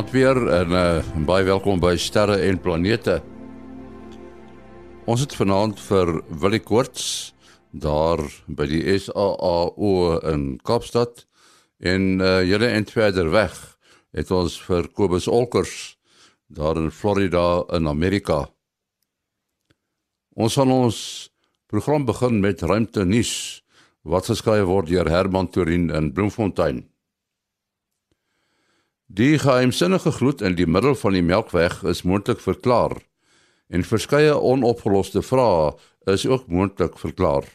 Goeienaand weer en uh, baie welkom by Sterre en Planete. Ons het vanaand vir Willie Koorts daar by die SAAO in Kaapstad en uh, julle en verder weg het ons vir Kobus Olkers daar in Florida in Amerika. Ons gaan ons program begin met ruimte nuus wat geskryf word deur Herman Torin in Bloemfontein. Die geheimsinnige gloed in die middel van die Melkweg is moontlik verklaar en verskeie onopgeloste vrae is ook moontlik verklaar.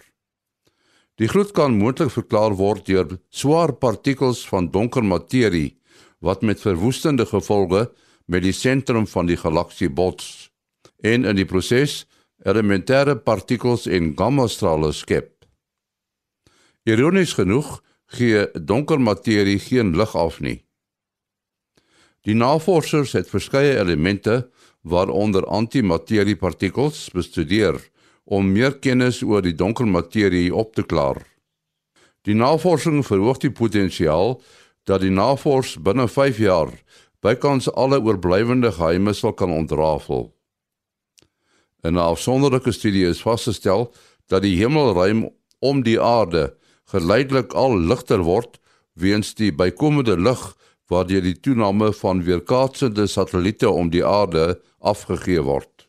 Die gloed kan moontlik verklaar word deur swaar partikels van donker materie wat met verwoestende gevolge met die sentrum van die galaksie bots en in die proses elementêre partikels en gammastrale skep. Ironies genoeg gee donker materie geen lig af nie. Die navorsers het verskeie elemente waaronder antimateriepartikels bestudeer om meer kennis oor die donker materie op te klaar. Die navorsing verhoog die potensiaal dat die navors binne 5 jaar bykans alle oorblywende geheime sal kan ontrafel. In 'n afsonderlike studie is vasgestel dat die hemelruim om die aarde geleidelik al ligter word weens die bykomende lig waardeur die toename van weerkaatsende satelliete om die aarde afgegee word.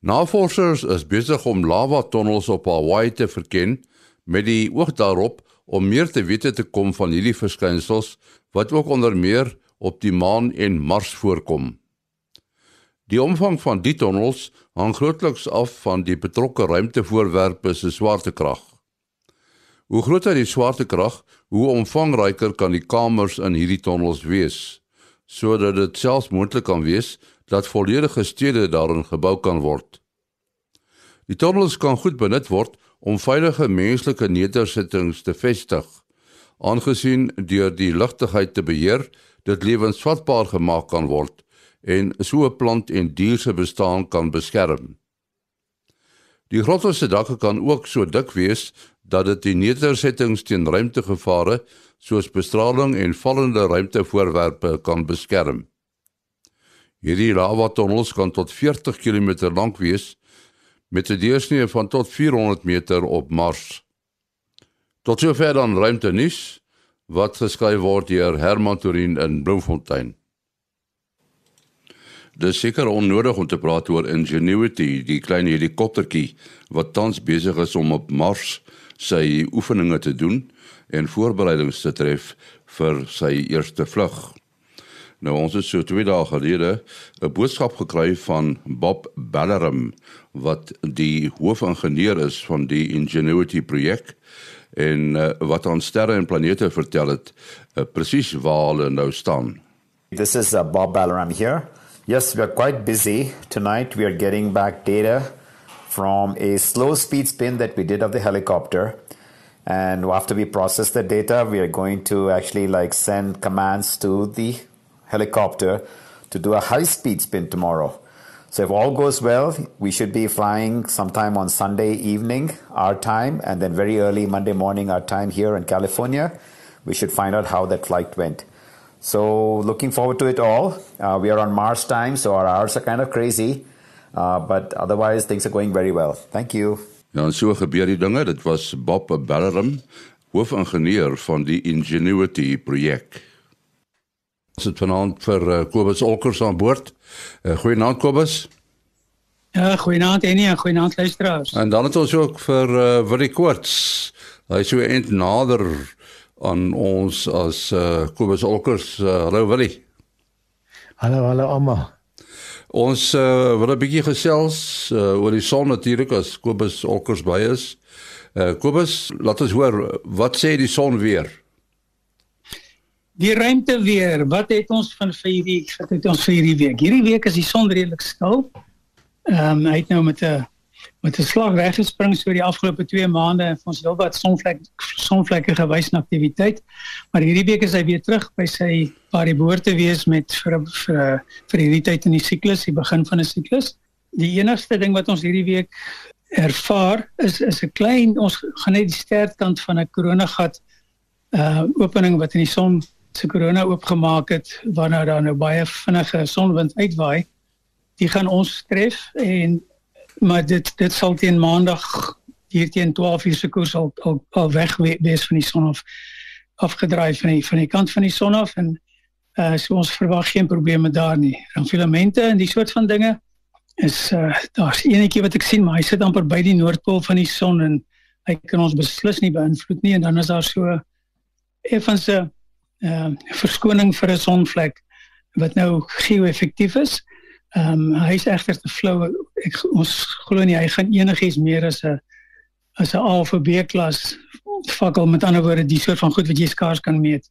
Navorsers is besig om lava tonnels op Hawaii te verken met die oog daarop om meer te wete te kom van hierdie verskynsels wat ook onder meer op die maan en Mars voorkom. Die omvang van die tonnels hang grootliks af van die betrokke ruimtevoorwerpe se swaartekrag. Hoe groter die swaartekrag, hoe omvangryker kan die kamers in hierdie tonnels wees, sodat dit selfs moontlik kan wees dat volledige stede daarin gebou kan word. Die tonnels kan goed benut word om veilige menslike nedersettings te vestig, aangesien deur die lugtigheid te beheer, dit lewensvatbaar gemaak kan word en so 'n plant en dier se bestaan kan beskerm. Die grotte se dakke kan ook so dik wees dat dit die nedersettings teen ruimtegevare soos bestraling en vallende ruimtevoorwerpe kan beskerm. Hierdie lava tonnels kan tot 40 km lank wees met 'n deursnee van tot 400 meter op Mars. Tot sover dan ruimte nuus wat geskryf word deur Herman Torin in Bloemfontein. Dit is seker onnodig om te praat oor Ingenuity, die klein helikoptertjie wat tans besig is om op Mars sy oefeninge te doen en voorbereidings te tref vir sy eerste vlug. Nou ons het so twee dae gelede 'n boodskap gekry van Bob Ballaram wat die hoofingenieur is van die Ingenuity projek en uh, wat aan sterre en planete vertel het uh, presies waar hulle nou staan. This is uh, Bob Ballaram here. Yes, we are quite busy tonight. We are getting back data from a slow speed spin that we did of the helicopter. And after we process the data, we are going to actually like send commands to the helicopter to do a high speed spin tomorrow. So if all goes well, we should be flying sometime on Sunday evening, our time, and then very early Monday morning, our time here in California. We should find out how that flight went. So looking forward to it all. Uh, we are on Mars time, so our hours are kind of crazy. Uh, but otherwise things are going very well. Thank you. Ja, en so gebeur die dinge. Dit was Bob Bellerum, hoofingenieur van die Ingenuity projek. Ons het vanaand vir uh, Kobus Olkers aan boord. Uh, goeienaand Kobus. Ja, goeienaand Annie en goeienaand luisteraars. En dan het ons ook vir uh, Willie Koorts. Hy is so eend nader aan ons as uh, Kobus Olkers. Uh, hallo Willie. Hallo, hallo almal. Ons uh, wil 'n bietjie gesels uh, oor die son natuurlik as Kobus Olkers by is. Uh, Kobus, laat ons hoor wat sê die son weer. Die ruimte weer. Wat het ons van vir hierdie wat het ons vir hierdie week? Hierdie week is die son redelik stil. Ehm um, hy het nou met 'n met 'n slag weggespring so die afgelope 2 maande en ons wil wat sonvlek sonvlekke gewys na aktiwiteit. Maar hierdie week is hy weer terug by sy waar hy behoort te wees met vir vir vir hierdie tyd in die siklus, die begin van 'n siklus. Die enigste ding wat ons hierdie week ervaar is is 'n klein ons gaan net die sterkant van 'n koronagat uh opening wat in die son se korona oopgemaak het waarna daar nou baie vinnige sonwind uitwaai, die gaan ons tref en maar dit dit sal teen maandag hier teen 12 uur se koers al al, al weg wees van die son af afgedraai van die van die kant van die son af en uh so ons verwag geen probleme daar nie. Dan filamente en die soort van dinge is uh daar's enetjie wat ek sien maar hy sit amper by die noordpool van die son en hy kan ons beslis nie beïnvloed nie en dan is daar so effens 'n uh verskoning vir 'n sonvlek wat nou geo-effektief is. Ehm um, hy is egter te flou. Ek ons glo nie hy gaan enigiets meer as 'n as 'n A of B klas fakkel met ander woorde die soort van goed wat jy skaars kan meet.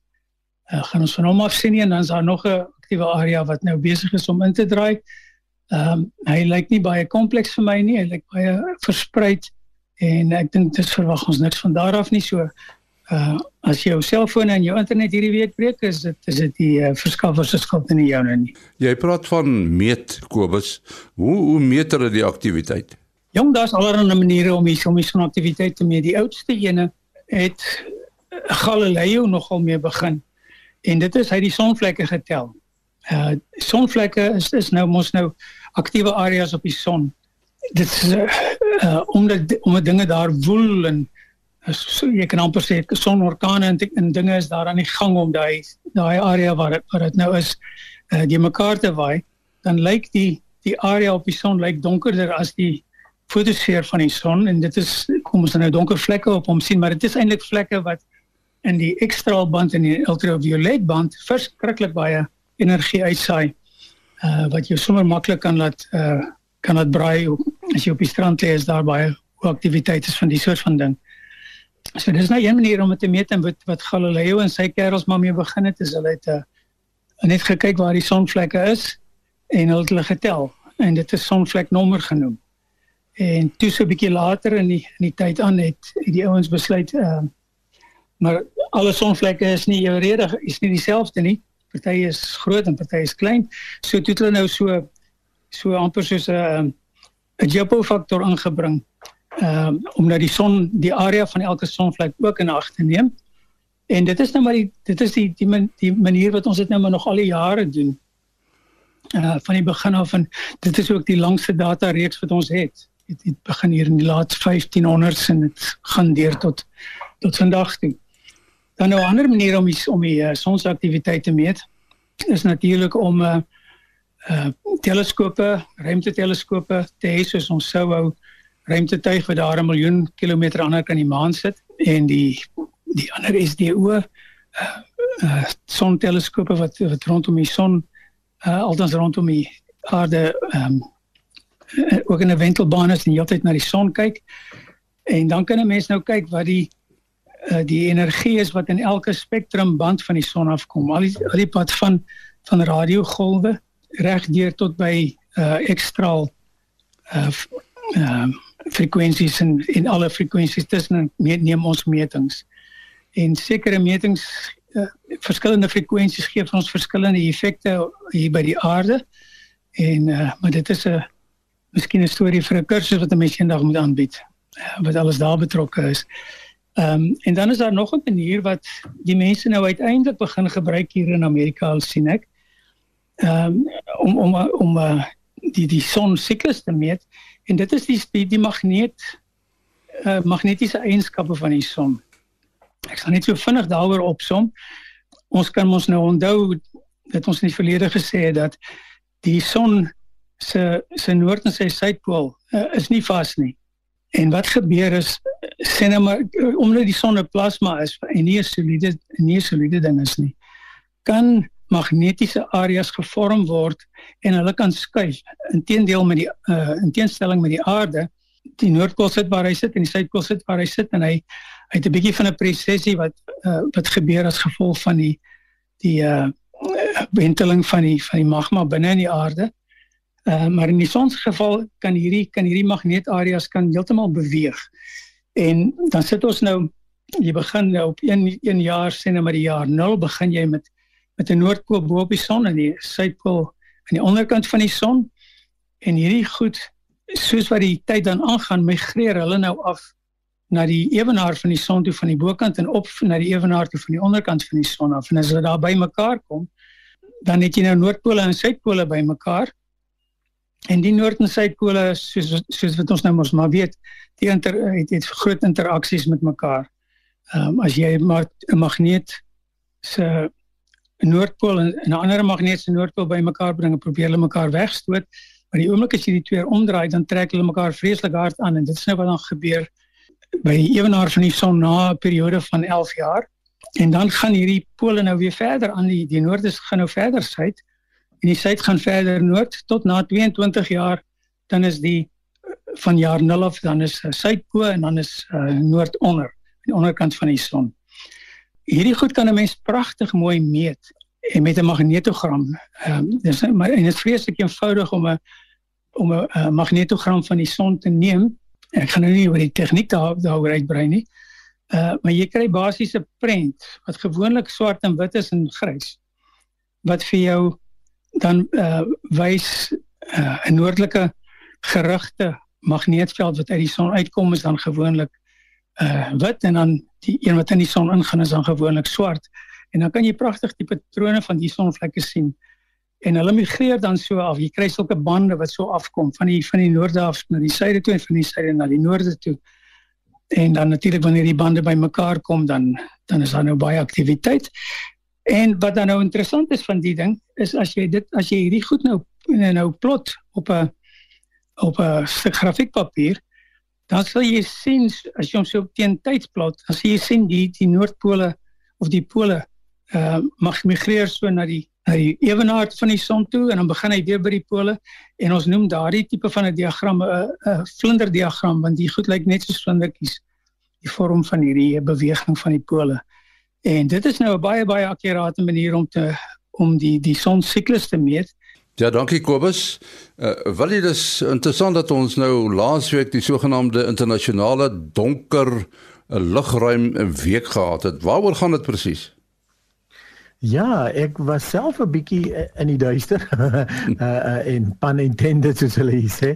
Uh, gaan ons van hom af sien en dan is daar nog 'n aktiewe area wat nou besig is om in te draai. Ehm um, hy lyk nie baie kompleks vir my nie, hy lyk baie verspreid en ek dink dis verwag ons niks van daar af nie so uh as jou selfoon en jou internet hierdie week breek is dit is dit die uh, verskaffer se skuld en nie joune nie. Jy praat van meet Kobus. Hoe hoe meet hulle die aktiwiteit? Jong, daar's allerlei maniere om hier om die sonaktiwiteit te meet. Die oudste ene het Galileo nogal mee begin. En dit is hy die sonvlekke getel. Uh sonvlekke is is nou mos nou aktiewe areas op die son. Dit is uh, uh omdat omdat dinge daar woel en so jy kan amper sê sonorkane en, en dinge is daar aan die gang om daai daai area waar het, waar dit nou is uh, die mekaar te waai dan lyk die die area op die son lyk donkerder as die fotosfeer van die son en dit is kom ons nou donker vlekke op hom sien maar dit is eintlik vlekke wat in die ekstraalband en die ultraviolet band verskriklik baie energie uitsaai uh, wat jy sommer maklik kan laat uh, kan laat braai as jy op die strand lê is daar baie aktiwiteite van die soort van ding. So dis nou een manier om te meet en wat wat Galileo en sy kerels maar mee begin het is hulle het uh, net gekyk waar die sonvlekke is en hulle het hulle getel en dit is sonvleknommer genoem. En toe so 'n bietjie later in die in die tyd aan het, het die ouens besluit uh maar alle sonvlekke is nie eweredig, is nie dieselfde nie. Party is groot en party is klein. So toe het hulle nou so so amper soos 'n 'n Jopo faktor ingebring ehm um, om nou die son die area van elke sonvlek ook in ag te neem. En dit is nou maar die dit is die die, man, die manier wat ons dit nou maar nog al die jare doen. Uh van die begin af en dit is ook die langste data reeks wat ons het. Dit het begin hier in die laat 1500s en dit gaan deur tot tot vandag toe. Dan nou 'n ander manier om die om die uh, sonsaktiwiteit te meet is natuurlik om uh uh teleskope, ruimteteleskope te hê soos ons sou wou ruimtetuig wat daar 'n miljoen kilometer aan kan die maan sit en die die ander SDO uh, uh sonteleskope wat wat rondom die son uh althans rondom die aarde um ook in 'n wentelbaan is en heeltyd na die son kyk. En dan kan 'n mens nou kyk wat die uh die energie is wat in elke spektrumband van die son afkom. Al die al die pad van van radiogolwe reg deur tot by uh ekstraal uh uh frekwensies en en alle frekwensies tussen neem ons metings. En sekere metings uh, verskillende frekwensies gee vir ons verskillende effekte hier by die aarde. En uh, maar dit is 'n miskien 'n storie vir 'n kursus wat 'n mens eendag moet aanbied uh, wat alles daar betrokke is. Ehm um, en dan is daar nog 'n manier wat die mense nou uiteindelik begin gebruik hier in Amerika al sien ek. Ehm um, om om om uh, die die son siklus te meet en dit is die die, die magneet uh, magnetiese eienskappe van die son. Ek gaan net so vinnig daaroor opsom. Ons kan ons nou onthou dat ons in die verlede gesê het dat die son se se noord en sy suidpool uh, is nie vas nie. En wat gebeur is sê nou maar omdat die son 'n plasma is en nie 'n soliede nie 'n soliede ding is nie. Kan magnetiese areas gevorm word en hulle kan skuif. Inteendeel met die uh in teenstelling met die aarde, die noordpool sit waar hy sit en die suidpool sit waar hy sit en hy hy het 'n bietjie van 'n prosessie wat uh wat gebeur as gevolg van die die uh wenteling van die van die magma binne in die aarde. Uh maar in die son se geval kan hierdie kan hierdie magneetareas kan heeltemal beweeg. En dan sit ons nou jy begin nou op 1 1 jaar sê nou maar die jaar 0 begin jy met met 'n noordpool bo op die son en die suidpool aan die onderkant van die son. En hierdie goed soos wat die tyd dan aangaan, migreer hulle nou af na die ewenaar van die son toe van die bokant en op na die ewenaar toe van die onderkant van die son af. En as hulle daar bymekaar kom, dan het jy nou noordpole en suidpole bymekaar. En die noord en suidpole soos soos wat ons nou mos maar weet, die inter het, het groot interaksies met mekaar. Ehm um, as jy maar 'n magneet se noordpool en 'n ander magneet se noordpool bymekaar bring en probeer hulle mekaar wegstoot, maar die oomblik as jy die twee omdraai, dan trek hulle mekaar vreeslik hard aan en dit is nou wat dan gebeur by ewenaar van die son na 'n periode van 11 jaar. En dan gaan hierdie pole nou weer verder aan die die noorde gaan nou verder suid en die suid gaan verder noord tot na 22 jaar dan is die van jaar 0 af dan is uh, suidpool en dan is uh, noord onder die onderkant van die son. Hierdie goed kan 'n mens pragtig mooi meet en met 'n magnetogram. Ehm um, dis maar en dit is vreeslik eenvoudig om 'n om 'n magnetogram van die son te neem ek gaan nou nie oor die tegniek daar daaroor uitbrei nie. Uh maar jy kry basies 'n prent wat gewoonlik swart en wit is en grys wat vir jou dan uh wys uh 'n noordelike gerigte magneetveld wat uit die son uitkom is dan gewoonlik uh wit en dan die een wat in die son ingaan is dan gewoonlik swart en dan kan jy pragtig die patrone van die sonvlekke sien en hulle migreer dan so af. Jy kry sulke bande wat so afkom van die van die noorde af na die suide toe en van die suide na die noorde toe. En dan natuurlik wanneer die bande bymekaar kom dan dan is daar nou baie aktiwiteit. En wat dan nou interessant is van die ding is as jy dit as jy hierdie goed nou nou plot op 'n op 'n stuk grafiekpapier dan sal jy sien as jy hom so teen tyd plot, dan sien jy sien die die noordpole of die pole uh mag migreer so na die na die ewenaar van die son toe en dan begin hy weer by die pole en ons noem daardie tipe van 'n diagram 'n 'n vlinderdiagram want die goed lyk net soos vlindertjies die vorm van hierdie beweging van die pole. En dit is nou 'n baie baie akkurate manier om te om die die son siklus te meet. Ja, dankie Kobus. Uh, wel dit is interessant dat ons nou laasweek die sogenaamde internasionale donker lugruim week gehad het. Waaroor gaan dit presies? Ja, ek was self 'n bietjie eh, in die duister. uh, uh in pun intended soos hulle sê.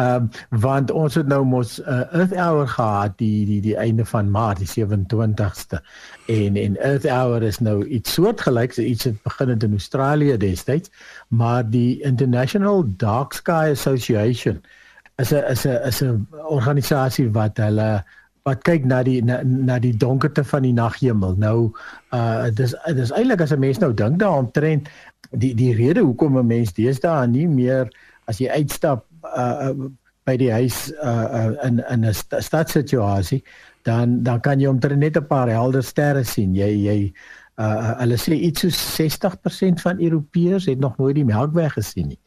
Ehm um, want ons het nou mos 'n uh, Earth Hour gehad die die die einde van Maart, die 27ste. En en Earth Hour is nou iets soortgelyks, iets het begin in Australië destyds, maar die International Dark Sky Association is 'n is 'n is 'n organisasie wat hulle wat kyk na die na, na die donkerte van die naghemel. Nou uh dis dis eintlik as 'n mens nou dink daaroor trend die die rede hoekom 'n mens deesdae nie meer as jy uitstap uh, uh by die huis uh, uh in in 'n st stadsituasie dan dan kan jy omtrent net 'n paar helder sterre sien. Jy jy uh hulle sê iets so 60% van Europeërs het nog nooit die Melkweg gesien nie.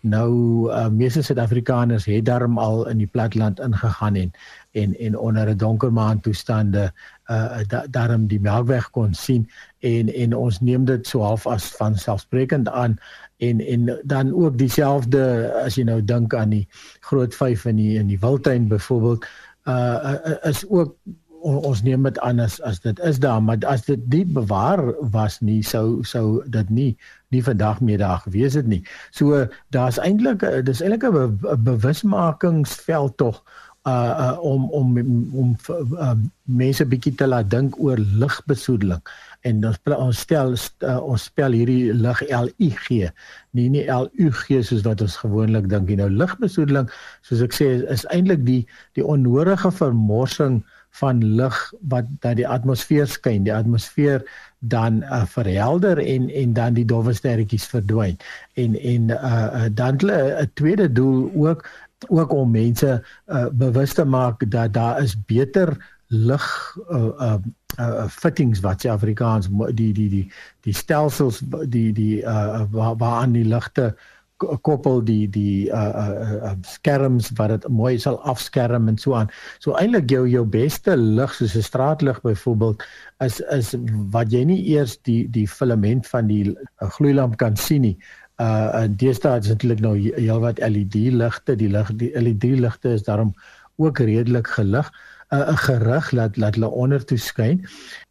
Nou uh, meeste Suid-Afrikaners het darm al in die platland ingegaan en en en onder 'n donker maan toestande uh da, daarom die melkweg kon sien en en ons neem dit so half as van selfsprekend aan en en dan ook dieselfde as jy nou dink aan die groot vyf in die in die Wildtuin byvoorbeeld uh, uh is ook ons neem dit aan as as dit is daar maar as dit nie bewaar was nie sou sou dit nie nie vandag middag gewees het nie. So daar's eintlik dis eintlik 'n be, bewusmakingsveld tog uh, uh om om om uh, mense bietjie te laat dink oor ligbesoedeling. En ons ons stel uh, ons spel hierdie lig L U G. Nie nie L U G soos wat ons gewoonlik dink nie. Nou ligbesoedeling soos ek sê is, is eintlik die die onnodige vermorsing van lig wat dat die atmosfeer skyn. Die atmosfeer dan uh, verhelder en en dan die dowwe sterretjies verdwyn. En en uh, uh dan 'n tweede doel ook ook om mense uh, bewus te maak dat daar is beter lig uh, uh, uh fittings wat se Afrikaans die die die die stelsels die die uh waar waaraan die ligte koppel die die uh, uh, uh skerms wat dit mooi sal afskerm en so aan. So eintlik jou jou beste lig soos 'n straatlig byvoorbeeld is is wat jy nie eers die die filament van die uh, gloeilamp kan sien nie uh deesdae is eintlik nou heelwat LED ligte die lig die LED ligte is daarom ook redelik gelig 'n uh, gerig laat laat hulle onder toe skyn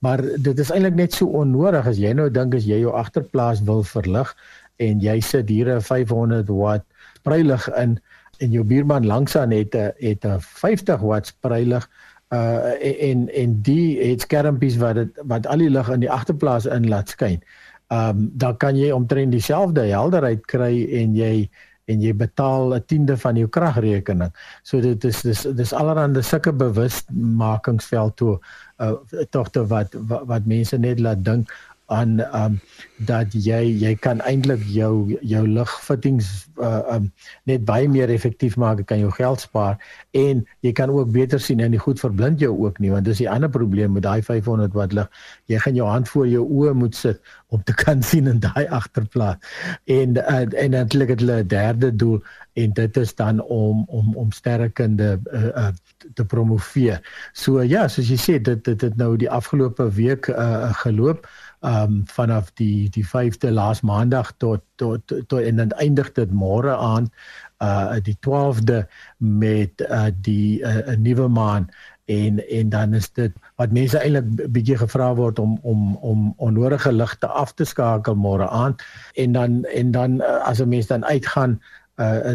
maar dit is eintlik net so onnodig as jy nou dink as jy jou agterplaas wil verlig en jy sit hier 'n 500 watt spreilig in en jou buurman langsaan het 'n het 'n 50 watt spreilig uh en en die het skermpies wat dit wat al die lig in die agterplaas in laat skyn. Ehm um, dan kan jy omtrent dieselfde helderheid kry en jy en jy betaal 'n tiende van jou kragrekening. So dit is dis dis allerhande sulke bewustmakingsveld toe uh tog te wat wat mense net laat dink aan um dat jy jy kan eintlik jou jou ligfittings uh um net baie meer effektief maak, kan jou geld spaar en jy kan ook beter sien en die goed verblind jou ook nie want dis die ander probleem met daai 500 watt lig. Jy gaan jou hand voor jou oë moet sit om te kan sien in daai agterplaas. En uh, en natuurlik het hulle 'n derde doel en dit is dan om om om sterkende uh, uh te promoveer. So ja, soos jy sê dit dit het nou die afgelope week uh geloop um vanaf die die 5de laas maandag tot tot tot en dan eindig dit môre aan uh die 12de met uh die 'n uh, nuwe maan. En en dan is dit wat mense eintlik bietjie gevra word om om om onnodige ligte af te skakel môre aan en dan en dan as 'n mens dan uitgaan uh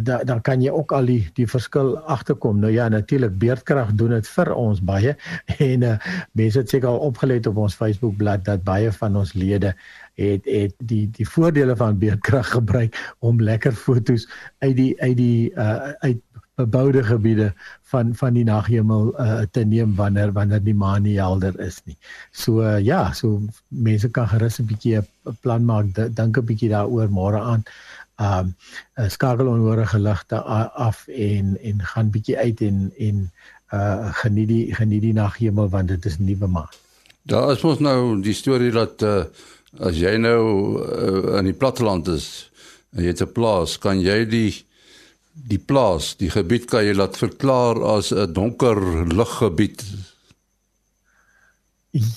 dan dan kan jy ook al die die verskil agterkom. Nou ja, natuurlik beerdkrag doen dit vir ons baie en uh mense het seker al opgelet op ons Facebook bladsy dat baie van ons lede het het die die voordele van beerdkrag gebruik om lekker fotos uit die uit die uh uit beboude gebiede van van die naghemel uh te neem wanneer wanneer die maan nie helder is nie. So uh, ja, so mense kan gerus 'n bietjie 'n plan maak, dink 'n bietjie daaroor môre aan um skakel onnodige ligte af en en gaan bietjie uit en en uh geniet die geniet die naghemel want dit is nuwe maan. Daar is mos nou die storie dat uh as jy nou uh, in die platteland is en jy het 'n plaas, kan jy die die plaas, die gebied kan jy laat verklaar as 'n donker liggebied.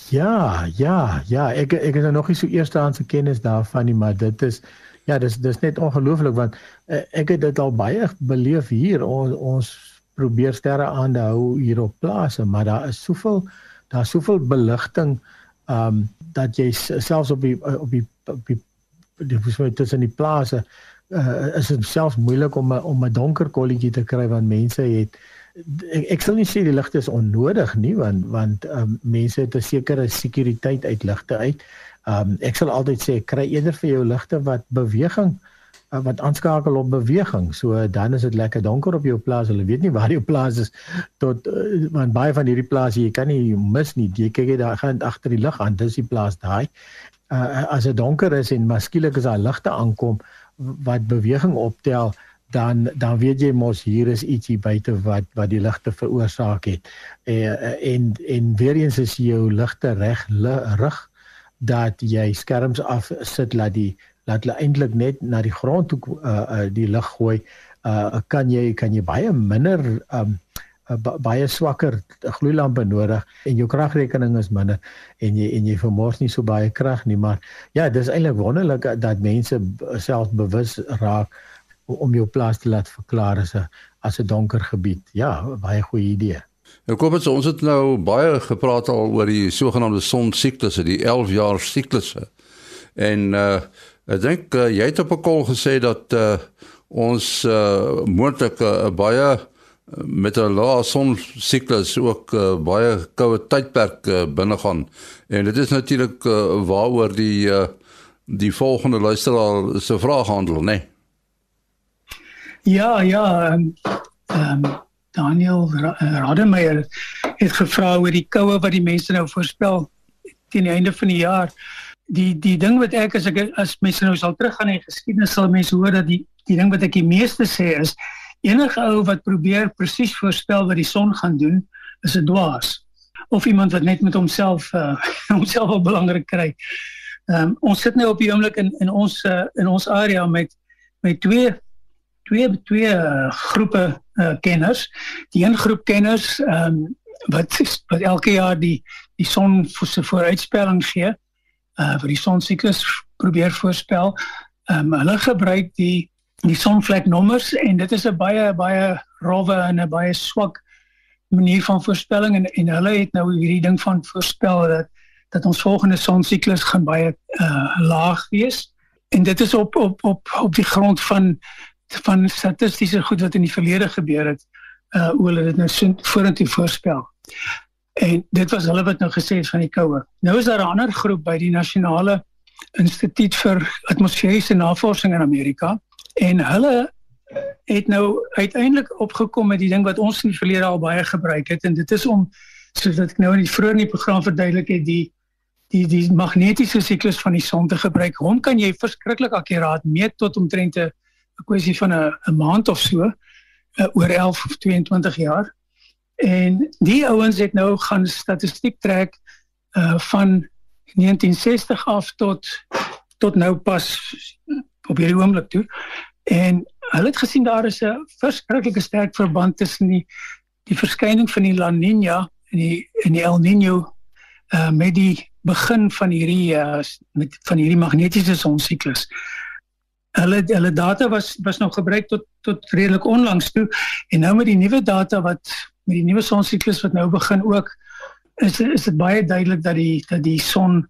Ja, ja, ja, ek ek het nog nie so eerstehandse kennis daarvan nie, maar dit is Ja, dis dis net ongelooflik want uh, ek het dit al baie beleef hier. Ons ons probeer sterre aan te hou hier op plase, maar daar is soveel daar's soveel beligting ehm um, dat jy selfs op die op die op die die hoe tussen die plase uh, is dit selfs moeilik om om 'n donker kolletjie te kry want mense het ek, ek sal nie sê die ligte is onnodig nie want want um, mense het 'n sekere sekuriteit uit ligte uit. Um, ek sal altyd sê kry eerder vir jou ligte wat beweging uh, wat aanskakel op beweging. So dan is dit lekker donker op jou plaas. Hulle weet nie waar jou plaas is tot uh, want baie van hierdie plase jy kan nie mis nie. Jy kyk jy daar gaan agter die lig aan. Dis die plaas daai. Uh, as dit donker is en maskielik as daar ligte aankom wat beweging optel dan dan weet jy mos hier is ietsie buite wat wat die ligte veroorsaak het. En en, en weer eens is jou ligte reg rig dat jy skerms af sit laat die laat hulle eintlik net na die grond toe uh, uh die lig gooi uh kan jy kan jy baie minder um baie swakker gloeilampe nodig en jou kragrekening is minder en jy en jy vermors nie so baie krag nie maar ja dis eintlik wonderlik dat mense self bewus raak om jou plaas te laat verklaar as 'n as 'n donker gebied ja baie goeie idee Nou kom dit ons het nou baie gepraat al oor die sogenaamde sonsiklusse, die 11 jaar siklusse. En uh ek dink uh, jy het op 'n kol gesê dat uh ons uh moontlik 'n uh, baie met 'n lae sonsiklus ook uh, baie koue tydperk uh, binne gaan. En dit is natuurlik uh, waaroor die uh die volgende luisteraar se vraag handel, né? Nee? Ja, ja, ehm um, um, Daniel eh, Rademeier het gevra oor die koue wat die mense nou voorspel teen die einde van die jaar. Die die ding wat ek as ek as mense nou sal teruggaan in geskiedenis sal mense hoor dat die die ding wat ek die meeste sê is enige ou wat probeer presies voorspel wat die son gaan doen is 'n dwaas of iemand wat net met homself uh, homself wel belangrik kry. Ehm um, ons sit nou op die oomblik in in ons uh, in ons area met met twee twee twee uh, groepe uh, kenners. Die een groep kenners ehm um, wat wat elke jaar die die son se vooruitspelling gee, uh vir die son siklus probeer voorspel. Ehm um, hulle gebruik die die sonvleknommers en dit is 'n baie baie rowwe en 'n baie swak manier van voorspelling en en hulle het nou hierdie ding van voorspel dat dat ons volgende son siklus gaan baie uh laag wees. En dit is op op op op die grond van van statistiese goed wat in die verlede gebeur het uh hoe hulle dit nou vorentoe voorspel. En dit was hulle wat nou gesê het van die koue. Nou is daar 'n ander groep by die nasionale Instituut vir Atmosferiese Navorsing in Amerika en hulle het nou uiteindelik opgekom met die ding wat ons in die verlede al baie gebruik het en dit is om soos wat ek nou in die vroeë in die program verduidelik het die die die magnetiese siklus van die son te gebruik. Hom kan jy verskriklik akkuraat meet tot omtrent 'n kwessie van 'n 'n maand of so uh, oor 11 of 22 jaar. En die ouens het nou gaan statistiek trek uh van 1960 af tot tot nou pas op hierdie oomblik toe. En hulle het gesien daar is 'n verskriklike sterk verband tussen die die verskyning van die La Niña en die en die El Niño uh met die begin van hierdie uh met van hierdie magnetiese sonsiklus. Hulle hulle data was was nog gebruik tot tot redelik onlangs toe en nou met die nuwe data wat met die nuwe sonsiklus wat nou begin ook is is dit baie duidelik dat die dat die son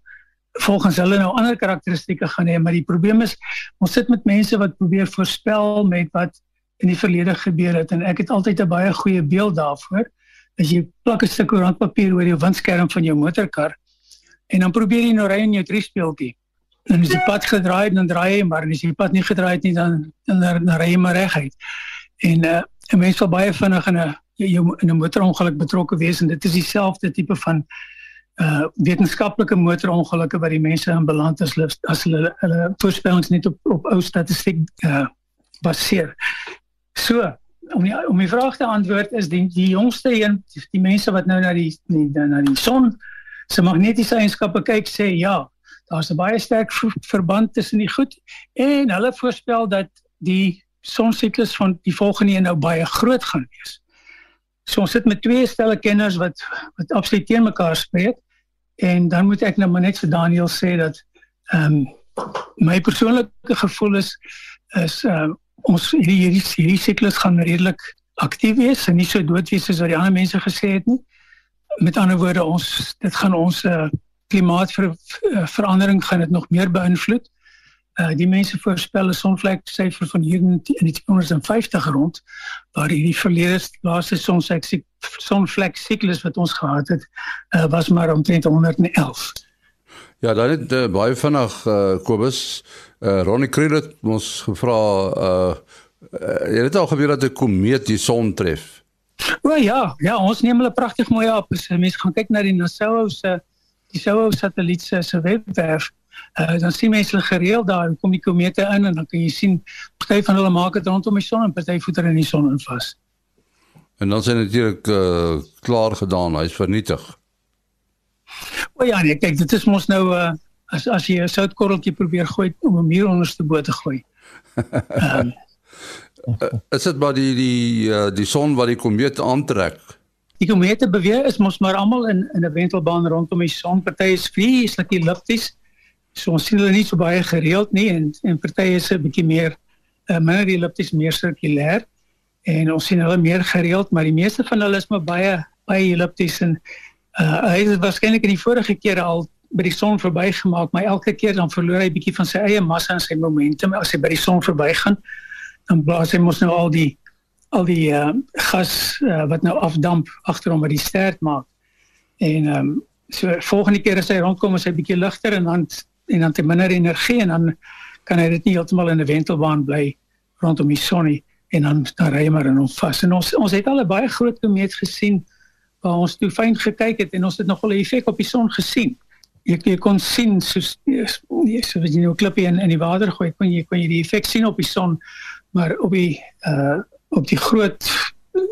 volgens hulle nou ander karakteristikke gaan hê, maar die probleem is ons sit met mense wat probeer voorspel met wat in die verlede gebeur het en ek het altyd 'n baie goeie beeld daarvoor. As jy plak 'n stuk koerantpapier oor jou windskerm van jou motorkar en dan probeer jy nou ry in jou driespeeltjie. En as die pad gedraai het, dan draai jy maar en as die pad nie gedraai het nie dan dan, dan ry jy maar reguit. En uh, 'n mens sal baie vinnig in 'n jou in 'n motorongeluk betrokke wees en dit is dieselfde tipe van uh wetenskaplike motorongelukke wat die mense in beland is as hulle hulle voorspellings net op op ou statistiek uh baseer. So, om die, om die vraag te antwoord is die die jongste een die mense wat nou na die, die na die son se magnetiese eienskappe kyk sê ja, daar's 'n baie sterk verband tussen die goed en hulle voorspel dat die sonsiklus van die volgende een nou baie groot gaan wees. So ons sit met twee stelle kenners wat wat absoluut teen mekaar spreek. En dan moet ek nou maar net vir Daniel sê dat ehm um, my persoonlike gevoel is is ehm uh, ons hierdie hierdie, hierdie siklus gaan redelik aktief wees en nie so dood wees soos wat die ander mense gesê het nie. Met ander woorde ons dit gaan ons uh, klimaatverandering gaan dit nog meer beïnvloed. Uh, die mense voorspel 'n sonvlek syfer van hier in die 250 rond waar hierdie verlede laaste sonvlek sonvlek siklus wat ons gehad het uh, was maar omtrent 111. Ja, dan het uh, baie vinnig uh, Kobus uh, Ronnie Kriel het ons gevra uh, uh, jy het al gebeur dat 'n komeet die son tref. O ja, ja, ons neem hulle pragtig mooi op. As mense gaan kyk na die NASA se die SOHO satelliet se webwerf Uh, dan sien mense hulle gereeld daar kom die komete in en dan kan jy sien party van hulle maak dit rondom die son en party voeter in die son in vas. En dan sien natuurlik uh, klaar gedaan, hy's vernietig. O ja, nee, kyk, dit is mos nou uh, as as jy 'n soutkorreltjie probeer gooi om 'n muur onderste bo te gooi. Um, is dit maar die die uh, die son wat die komete aantrek? Die komete beweeg is mos maar almal in in 'n wentelbaan rondom die son. Party is vreeslik ellipties So ons sien hulle nie so baie gereeld nie en en partye is 'n bietjie meer uh, minder ellipties, meer sirkulêr en ons sien hulle meer gereeld, maar die meeste van hulle is maar baie baie ellipties en uh, hy het waarskynlik in die vorige keer al by die son verbygemaak, maar elke keer dan verloor hy bietjie van sy eie massa en sy momentum as hy by die son verbygaan. Dan blaas hy mos nou al die al die uh, gas uh, wat nou afdamp agter hom by die ster maak. En ehm um, so volgende keer as hy rondkom is hy bietjie ligter en dan en dan te minder energie en dan kan hy dit nie heeltemal in 'n wentelbaan bly rondom die son nie en dan dan ry maar in hom vas. En ons ons het al 'n baie groot komeet gesien waar ons toe fyn gekyk het en ons het nogal 'n effek op die son gesien. Jy, jy kon sien soos jy so as jy nou klippe in in die water gooi, kon jy kon jy die effek sien op die son, maar op die uh op die groot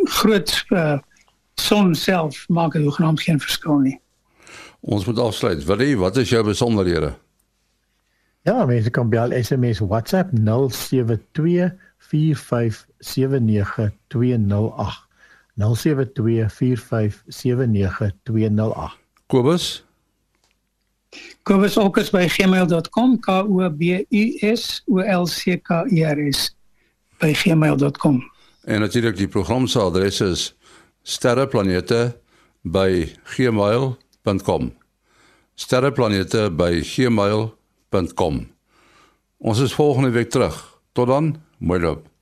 groot uh, son self maak dit hoegenaamd geen verskil nie. Ons moet afsluit. Wat is wat is jou besonderhede? Ja, mense kan bel SMS WhatsApp 0724579208. 0724579208. Kobus Kobus Olkers by gmail.com K O B U S O L C K E R S by gmail.com. En natuurlik die program se adres is sterreplanete by gmail.com. sterreplanete by gmail.com www.rsg.com. Ons is volgende week terug. Tot dan, mooi loop.